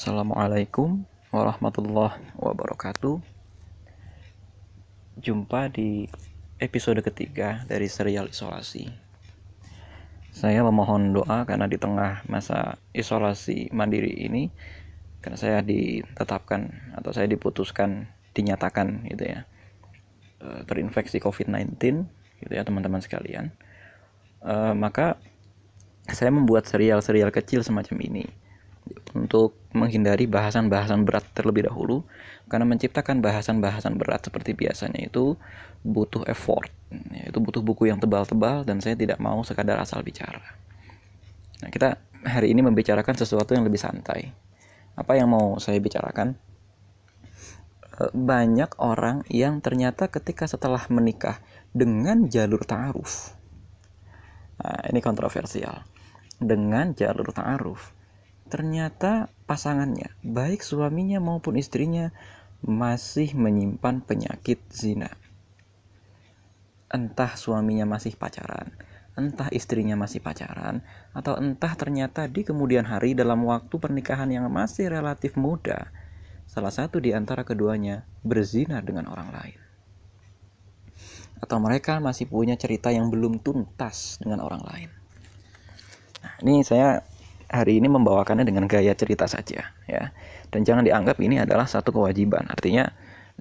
Assalamualaikum warahmatullahi wabarakatuh. Jumpa di episode ketiga dari serial isolasi. Saya memohon doa karena di tengah masa isolasi mandiri ini karena saya ditetapkan atau saya diputuskan dinyatakan gitu ya eh, terinfeksi COVID-19 gitu ya teman-teman sekalian. Uh, maka saya membuat serial-serial kecil semacam ini untuk menghindari bahasan-bahasan berat terlebih dahulu. Karena menciptakan bahasan-bahasan berat seperti biasanya itu butuh effort. Itu butuh buku yang tebal-tebal dan saya tidak mau sekadar asal bicara. Nah kita hari ini membicarakan sesuatu yang lebih santai. Apa yang mau saya bicarakan? E, banyak orang yang ternyata ketika setelah menikah dengan jalur ta'aruf. Nah, ini kontroversial. Dengan jalur ta'aruf ternyata pasangannya, baik suaminya maupun istrinya, masih menyimpan penyakit zina. Entah suaminya masih pacaran, entah istrinya masih pacaran, atau entah ternyata di kemudian hari dalam waktu pernikahan yang masih relatif muda, salah satu di antara keduanya berzina dengan orang lain. Atau mereka masih punya cerita yang belum tuntas dengan orang lain. Nah, ini saya hari ini membawakannya dengan gaya cerita saja ya. Dan jangan dianggap ini adalah satu kewajiban. Artinya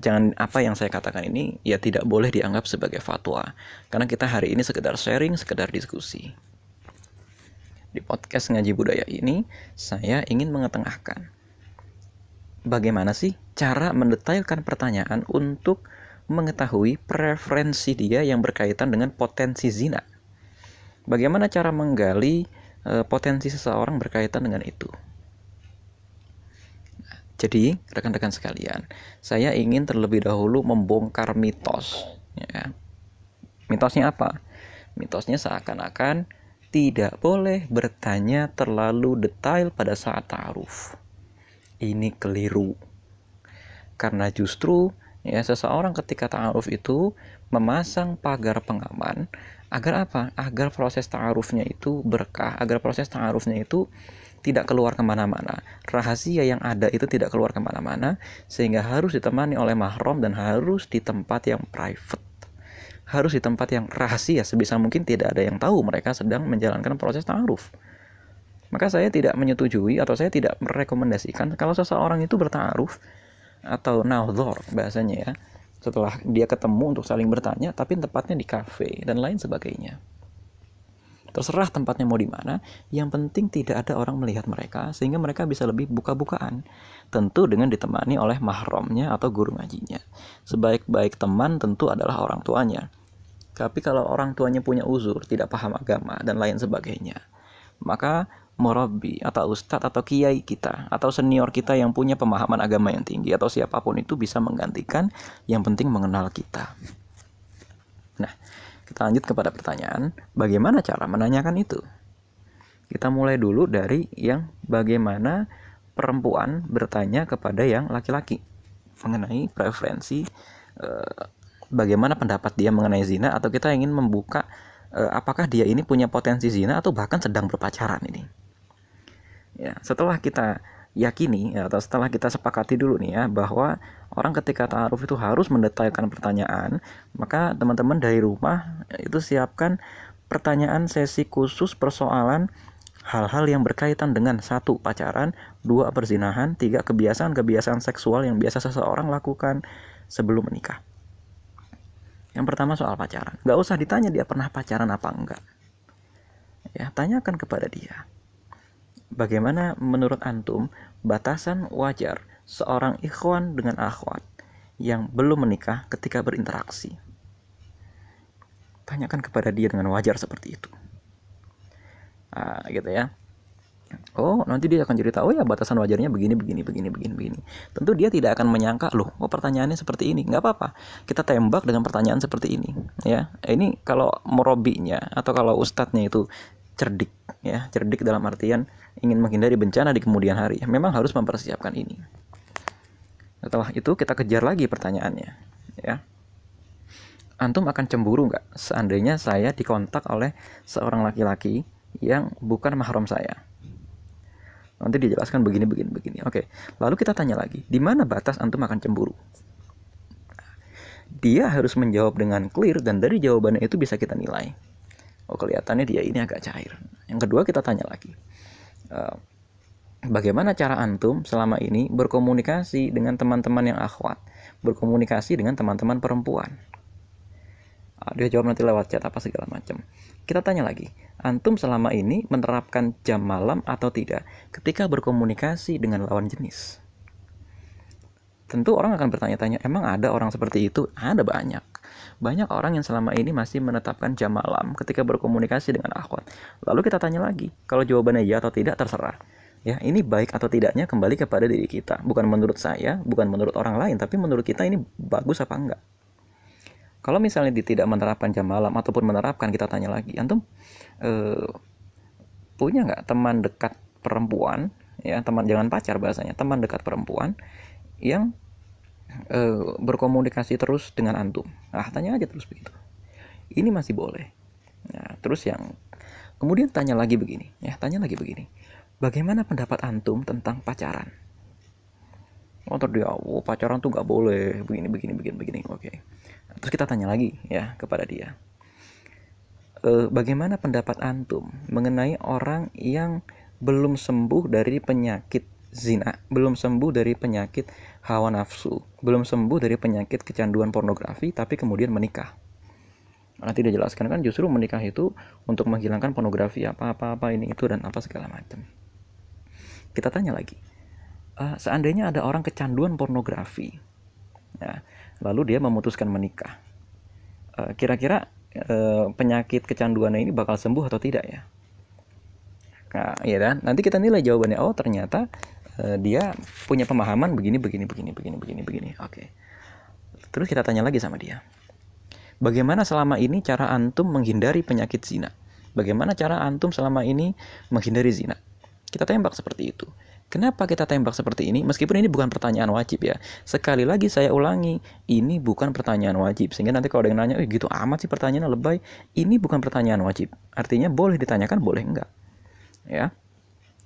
jangan apa yang saya katakan ini ya tidak boleh dianggap sebagai fatwa. Karena kita hari ini sekedar sharing sekedar diskusi. Di podcast ngaji budaya ini saya ingin mengetengahkan. Bagaimana sih cara mendetailkan pertanyaan untuk mengetahui preferensi dia yang berkaitan dengan potensi zina? Bagaimana cara menggali e, potensi seseorang berkaitan dengan itu. jadi, rekan-rekan sekalian, saya ingin terlebih dahulu membongkar mitos. Ya. Mitosnya apa? Mitosnya seakan-akan tidak boleh bertanya terlalu detail pada saat ta'aruf. Ini keliru. Karena justru ya seseorang ketika ta'aruf itu memasang pagar pengaman agar apa? Agar proses ta'arufnya itu berkah, agar proses ta'arufnya itu tidak keluar ke mana-mana. Rahasia yang ada itu tidak keluar ke mana-mana, sehingga harus ditemani oleh mahram dan harus di tempat yang private. Harus di tempat yang rahasia, sebisa mungkin tidak ada yang tahu mereka sedang menjalankan proses ta'aruf. Maka saya tidak menyetujui atau saya tidak merekomendasikan kalau seseorang itu berta'aruf atau naudhor bahasanya ya setelah dia ketemu untuk saling bertanya tapi tempatnya di kafe dan lain sebagainya. Terserah tempatnya mau di mana yang penting tidak ada orang melihat mereka sehingga mereka bisa lebih buka-bukaan. Tentu dengan ditemani oleh mahramnya atau guru ngajinya. Sebaik-baik teman tentu adalah orang tuanya. Tapi kalau orang tuanya punya uzur tidak paham agama dan lain sebagainya maka murabi atau ustadz atau kiai kita atau senior kita yang punya pemahaman agama yang tinggi atau siapa pun itu bisa menggantikan yang penting mengenal kita. Nah, kita lanjut kepada pertanyaan, bagaimana cara menanyakan itu? Kita mulai dulu dari yang bagaimana perempuan bertanya kepada yang laki-laki mengenai preferensi eh, bagaimana pendapat dia mengenai zina atau kita ingin membuka eh, apakah dia ini punya potensi zina atau bahkan sedang berpacaran ini. Ya, setelah kita yakini ya, atau setelah kita sepakati dulu nih ya bahwa orang ketika taaruf itu harus mendetailkan pertanyaan, maka teman-teman dari rumah itu siapkan pertanyaan sesi khusus persoalan hal-hal yang berkaitan dengan satu pacaran, dua perzinahan, tiga kebiasaan-kebiasaan seksual yang biasa seseorang lakukan sebelum menikah. Yang pertama soal pacaran. Gak usah ditanya dia pernah pacaran apa enggak. Ya, tanyakan kepada dia Bagaimana menurut antum batasan wajar seorang ikhwan dengan akhwat yang belum menikah ketika berinteraksi? Tanyakan kepada dia dengan wajar seperti itu. Nah, gitu ya. Oh, nanti dia akan cerita, oh ya batasan wajarnya begini, begini, begini, begini, begini. Tentu dia tidak akan menyangka, loh, oh pertanyaannya seperti ini. Nggak apa-apa, kita tembak dengan pertanyaan seperti ini. Ya, ini kalau merobinya atau kalau ustadznya itu cerdik, ya, cerdik dalam artian ingin menghindari bencana di kemudian hari, memang harus mempersiapkan ini. Setelah itu kita kejar lagi pertanyaannya, ya. Antum akan cemburu nggak seandainya saya dikontak oleh seorang laki-laki yang bukan mahram saya? Nanti dijelaskan begini, begini, begini. Oke, lalu kita tanya lagi, di mana batas antum akan cemburu? Dia harus menjawab dengan clear dan dari jawabannya itu bisa kita nilai. Oh kelihatannya dia ini agak cair. Yang kedua kita tanya lagi, uh, bagaimana cara antum selama ini berkomunikasi dengan teman-teman yang akhwat, berkomunikasi dengan teman-teman perempuan? Uh, dia jawab nanti lewat chat apa segala macam. Kita tanya lagi, antum selama ini menerapkan jam malam atau tidak ketika berkomunikasi dengan lawan jenis? Tentu orang akan bertanya-tanya, emang ada orang seperti itu? Ada banyak. Banyak orang yang selama ini masih menetapkan jam malam ketika berkomunikasi dengan akhwat. Lalu kita tanya lagi, kalau jawabannya ya atau tidak terserah. Ya, ini baik atau tidaknya kembali kepada diri kita. Bukan menurut saya, bukan menurut orang lain, tapi menurut kita ini bagus apa enggak. Kalau misalnya tidak menerapkan jam malam ataupun menerapkan, kita tanya lagi, antum eh, punya nggak teman dekat perempuan, ya teman jangan pacar bahasanya, teman dekat perempuan yang eh, berkomunikasi terus dengan antum. Nah, tanya aja terus begitu. Ini masih boleh. Nah, terus yang kemudian tanya lagi begini, ya tanya lagi begini, bagaimana pendapat antum tentang pacaran? Oh, dia, oh, pacaran tuh nggak boleh, begini, begini, begini, begini. Oke. Okay terus kita tanya lagi ya kepada dia e, bagaimana pendapat antum mengenai orang yang belum sembuh dari penyakit zina belum sembuh dari penyakit hawa nafsu belum sembuh dari penyakit kecanduan pornografi tapi kemudian menikah nanti dia jelaskan kan justru menikah itu untuk menghilangkan pornografi apa apa apa ini itu dan apa segala macam kita tanya lagi uh, seandainya ada orang kecanduan pornografi ya lalu dia memutuskan menikah. Eh, kira-kira uh, penyakit kecanduannya ini bakal sembuh atau tidak ya? Nah, ya kan? Nanti kita nilai jawabannya. Oh, ternyata uh, dia punya pemahaman begini, begini, begini, begini, begini, begini. Oke. Terus kita tanya lagi sama dia. Bagaimana selama ini cara antum menghindari penyakit zina? Bagaimana cara antum selama ini menghindari zina? Kita tembak seperti itu. Kenapa kita tembak seperti ini? Meskipun ini bukan pertanyaan wajib ya. Sekali lagi saya ulangi, ini bukan pertanyaan wajib. Sehingga nanti kalau ada yang nanya, eh gitu amat sih pertanyaannya lebay. Ini bukan pertanyaan wajib. Artinya boleh ditanyakan, boleh enggak. Ya.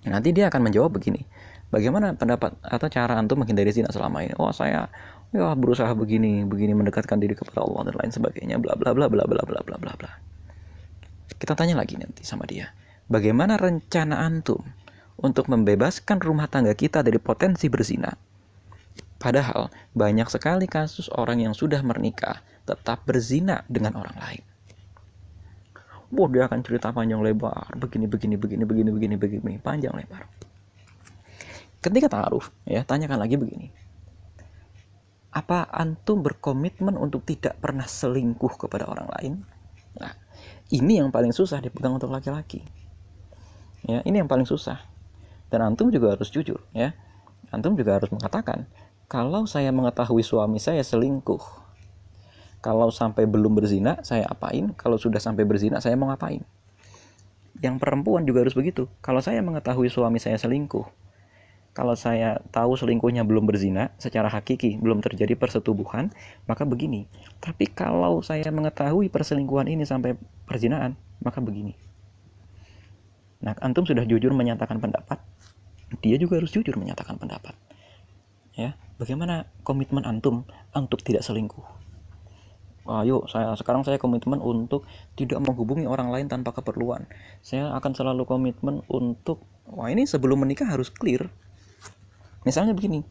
Nanti dia akan menjawab begini. Bagaimana pendapat atau cara antum menghindari zina selama ini? Oh, saya ya berusaha begini, begini mendekatkan diri kepada Allah dan lain sebagainya, bla bla bla bla bla bla bla bla bla. Kita tanya lagi nanti sama dia. Bagaimana rencana antum untuk membebaskan rumah tangga kita dari potensi berzina. Padahal banyak sekali kasus orang yang sudah menikah tetap berzina dengan orang lain. Wah, dia akan cerita panjang lebar, begini, begini, begini, begini, begini, begini, panjang lebar. Ketika taruh, ya, tanyakan lagi begini. Apa antum berkomitmen untuk tidak pernah selingkuh kepada orang lain? Nah, ini yang paling susah dipegang untuk laki-laki. Ya, ini yang paling susah dan antum juga harus jujur ya antum juga harus mengatakan kalau saya mengetahui suami saya selingkuh kalau sampai belum berzina saya apain kalau sudah sampai berzina saya mau ngapain yang perempuan juga harus begitu kalau saya mengetahui suami saya selingkuh kalau saya tahu selingkuhnya belum berzina secara hakiki belum terjadi persetubuhan maka begini tapi kalau saya mengetahui perselingkuhan ini sampai perzinaan maka begini nah antum sudah jujur menyatakan pendapat dia juga harus jujur menyatakan pendapat. Ya, bagaimana komitmen antum untuk tidak selingkuh? Ayo, saya sekarang saya komitmen untuk tidak menghubungi orang lain tanpa keperluan. Saya akan selalu komitmen untuk wah ini sebelum menikah harus clear. Misalnya begini,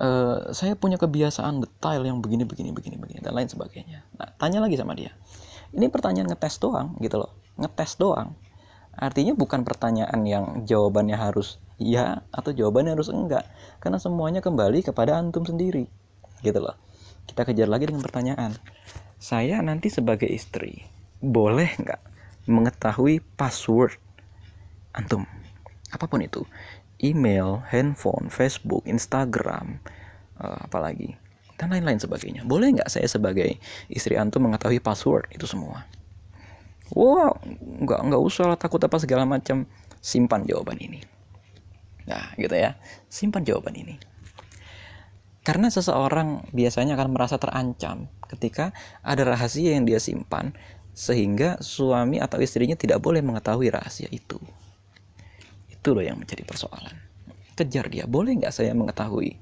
uh, saya punya kebiasaan detail yang begini, begini, begini, begini dan lain sebagainya. Nah, tanya lagi sama dia. Ini pertanyaan ngetes doang, gitu loh, ngetes doang. Artinya bukan pertanyaan yang jawabannya harus ya atau jawabannya harus enggak. Karena semuanya kembali kepada antum sendiri. Gitu loh. Kita kejar lagi dengan pertanyaan. Saya nanti sebagai istri, boleh nggak mengetahui password antum? Apa pun itu. Email, handphone, Facebook, Instagram, uh, apalagi dan lain-lain sebagainya. Boleh nggak saya sebagai istri antum mengetahui password itu semua? Wah, nggak nggak usah lah takut apa segala macam. Simpan jawaban ini. Nah, gitu ya. Simpan jawaban ini. Karena seseorang biasanya akan merasa terancam ketika ada rahasia yang dia simpan sehingga suami atau istrinya tidak boleh mengetahui rahasia itu. Itu loh yang menjadi persoalan. Kejar dia, boleh nggak saya mengetahui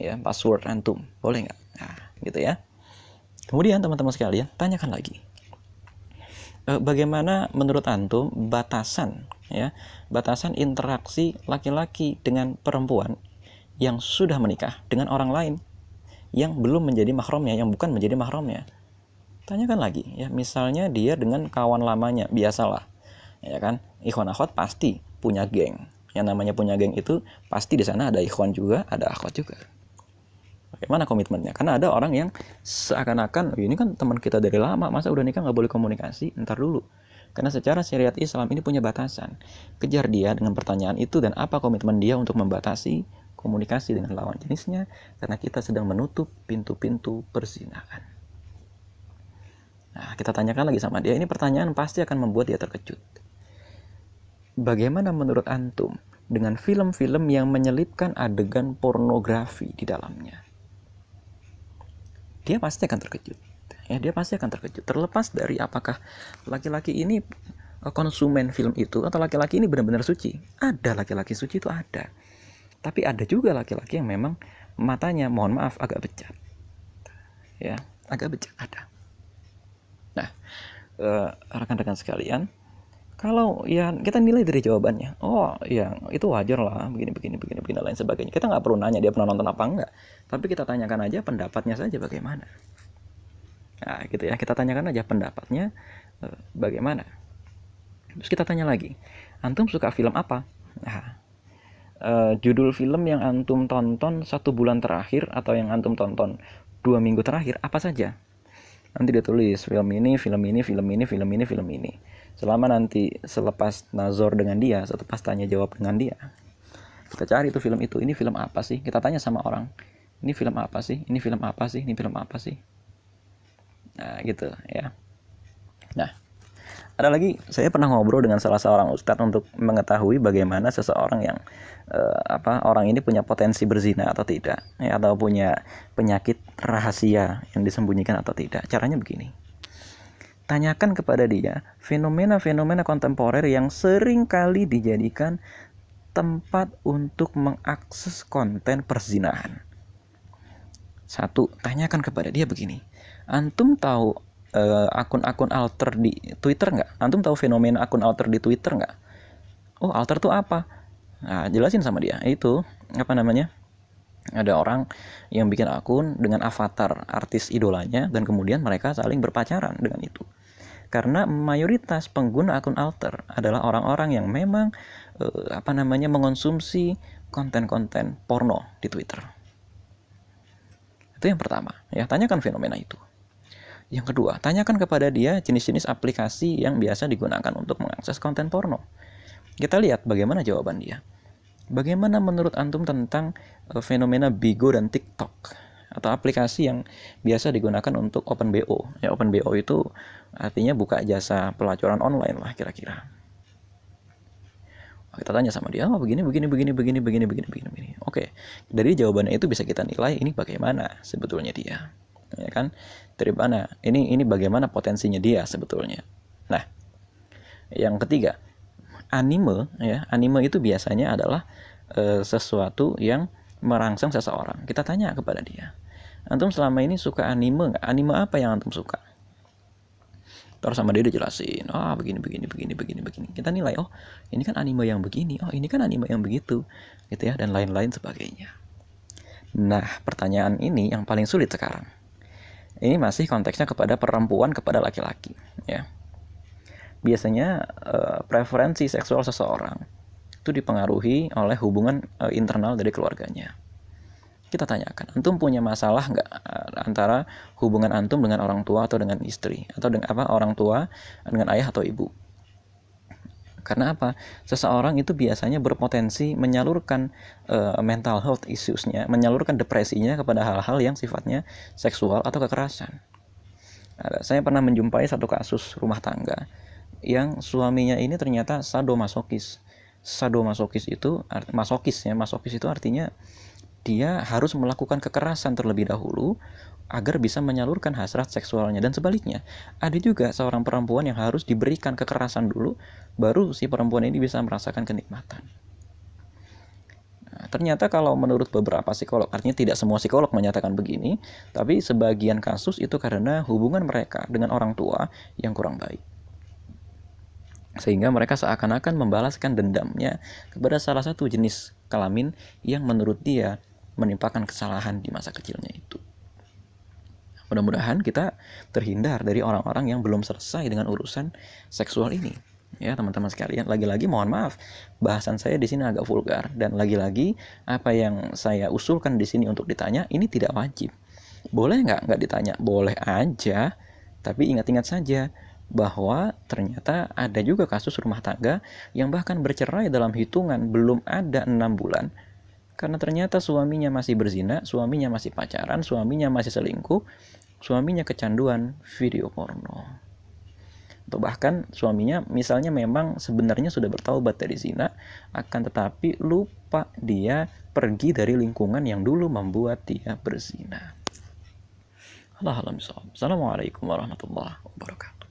ya password antum? Boleh nggak? Nah, gitu ya. Kemudian teman-teman sekalian, tanyakan lagi. E, bagaimana menurut antum batasan ya, batasan interaksi laki-laki dengan perempuan yang sudah menikah dengan orang lain yang belum menjadi mahramnya, yang bukan menjadi mahramnya. Tanyakan lagi ya, misalnya dia dengan kawan lamanya, biasalah. Ya kan? Ikhwan akhwat pasti punya geng. Yang namanya punya geng itu pasti di sana ada ikhwan juga, ada akhwat juga. Bagaimana komitmennya? Karena ada orang yang seakan-akan ini kan teman kita dari lama, masa udah nikah nggak boleh komunikasi? Ntar dulu. Karena secara syariat Islam ini punya batasan. Kejar dia dengan pertanyaan itu dan apa komitmen dia untuk membatasi komunikasi dengan lawan jenisnya karena kita sedang menutup pintu-pintu perzinahan. Nah, kita tanyakan lagi sama dia. Ini pertanyaan pasti akan membuat dia terkejut. Bagaimana menurut antum dengan film-film yang menyelipkan adegan pornografi di dalamnya? Dia pasti akan terkejut. Ya, dia pasti akan terkejut. Terlepas dari apakah laki-laki ini konsumen film itu atau laki-laki ini benar-benar suci. Ada laki-laki suci itu ada. Tapi ada juga laki-laki yang memang matanya mohon maaf agak becat. Ya, agak becat ada. Nah, eh, rekan-rekan sekalian, kalau ya kita nilai dari jawabannya, oh ya itu wajar lah, begini begini begini begini lain sebagainya. Kita nggak perlu nanya dia pernah nonton apa enggak, tapi kita tanyakan aja pendapatnya saja bagaimana. Nah, gitu ya, kita tanyakan aja pendapatnya eh, bagaimana. Terus kita tanya lagi, antum suka film apa? Nah, uh, judul film yang antum tonton satu bulan terakhir atau yang antum tonton dua minggu terakhir apa saja nanti dia tulis film ini film ini film ini film ini film ini selama nanti selepas nazor dengan dia selepas tanya jawab dengan dia kita cari itu film itu ini film apa sih? Kita tanya sama orang ini film apa sih? Ini film apa sih? Ini film apa sih? Nah gitu ya. Nah ada lagi saya pernah ngobrol dengan salah seorang ustadz untuk mengetahui bagaimana seseorang yang uh, apa orang ini punya potensi berzina atau tidak ya, atau punya penyakit rahasia yang disembunyikan atau tidak. Caranya begini tanyakan kepada dia fenomena-fenomena kontemporer yang sering kali dijadikan tempat untuk mengakses konten perzinahan satu tanyakan kepada dia begini antum tahu uh, akun-akun alter di Twitter nggak? Antum tahu fenomena akun alter di Twitter nggak? Oh, alter tuh apa? Nah, jelasin sama dia. Itu apa namanya? Ada orang yang bikin akun dengan avatar artis idolanya dan kemudian mereka saling berpacaran dengan itu. Karena mayoritas pengguna akun alter adalah orang-orang yang memang uh, apa namanya mengonsumsi konten-konten porno di Twitter. Itu yang pertama, ya tanyakan fenomena itu. Yang kedua, tanyakan kepada dia jenis-jenis aplikasi yang biasa digunakan untuk mengakses konten porno. Kita lihat bagaimana jawaban dia. Bagaimana menurut antum tentang uh, fenomena Bigo dan TikTok atau aplikasi yang biasa digunakan untuk open BO? Ya open BO itu artinya buka jasa pelacuran online lah kira-kira. Kita tanya sama dia, oh begini, begini, begini, begini, begini, begini, begini, begini. Oke, dari jawabannya itu bisa kita nilai ini bagaimana sebetulnya dia ya kan dari mana ini ini bagaimana potensinya dia sebetulnya nah yang ketiga anime ya anime itu biasanya adalah e, sesuatu yang merangsang seseorang. Kita tanya kepada dia antum selama ini suka anime nggak? Anime apa yang antum suka? Terus sama dia dijelasin oh begini begini begini begini begini. Kita nilai oh ini kan anime yang begini. Oh ini kan anime yang begitu gitu ya dan lain-lain sebagainya. Nah pertanyaan ini yang paling sulit sekarang. Ini masih konteksnya kepada perempuan kepada laki-laki ya biasanya uh, preferensi seksual seseorang itu dipengaruhi oleh hubungan uh, internal dari keluarganya kita tanyakan antum punya masalah nggak uh, antara hubungan antum dengan orang tua atau dengan istri atau dengan apa orang tua dengan ayah atau ibu karena apa? Seseorang itu biasanya berpotensi menyalurkan uh, mental health issues-nya, menyalurkan depresinya kepada hal-hal yang sifatnya seksual atau kekerasan. Saya pernah menjumpai satu kasus rumah tangga yang suaminya ini ternyata sadomasokis. Sadomasokis itu masokis ya, masokis itu artinya dia harus melakukan kekerasan terlebih dahulu agar bisa menyalurkan hasrat seksualnya dan sebaliknya ada juga seorang perempuan yang harus diberikan kekerasan dulu baru si perempuan ini bisa merasakan kenikmatan ternyata kalau menurut beberapa psikolog, artinya tidak semua psikolog menyatakan begini, tapi sebagian kasus itu karena hubungan mereka dengan orang tua yang kurang baik. Sehingga mereka seakan-akan membalaskan dendamnya kepada salah satu jenis kelamin yang menurut dia menimpakan kesalahan di masa kecilnya itu. Mudah-mudahan kita terhindar dari orang-orang yang belum selesai dengan urusan seksual ini. Ya teman-teman sekalian lagi-lagi mohon maaf bahasan saya di sini agak vulgar. Dan lagi-lagi apa yang saya usulkan di sini untuk ditanya ini tidak wajib. Boleh nggak nggak ditanya? Boleh aja tapi ingat-ingat saja bahwa ternyata ada juga kasus rumah tangga yang bahkan bercerai dalam hitungan belum ada enam bulan karena ternyata suaminya masih berzina, suaminya masih pacaran, suaminya masih selingkuh, suaminya kecanduan video porno atau bahkan suaminya misalnya memang sebenarnya sudah bertaubat dari zina akan tetapi lupa dia pergi dari lingkungan yang dulu membuat dia berzina. Assalamualaikum warahmatullahi wabarakatuh.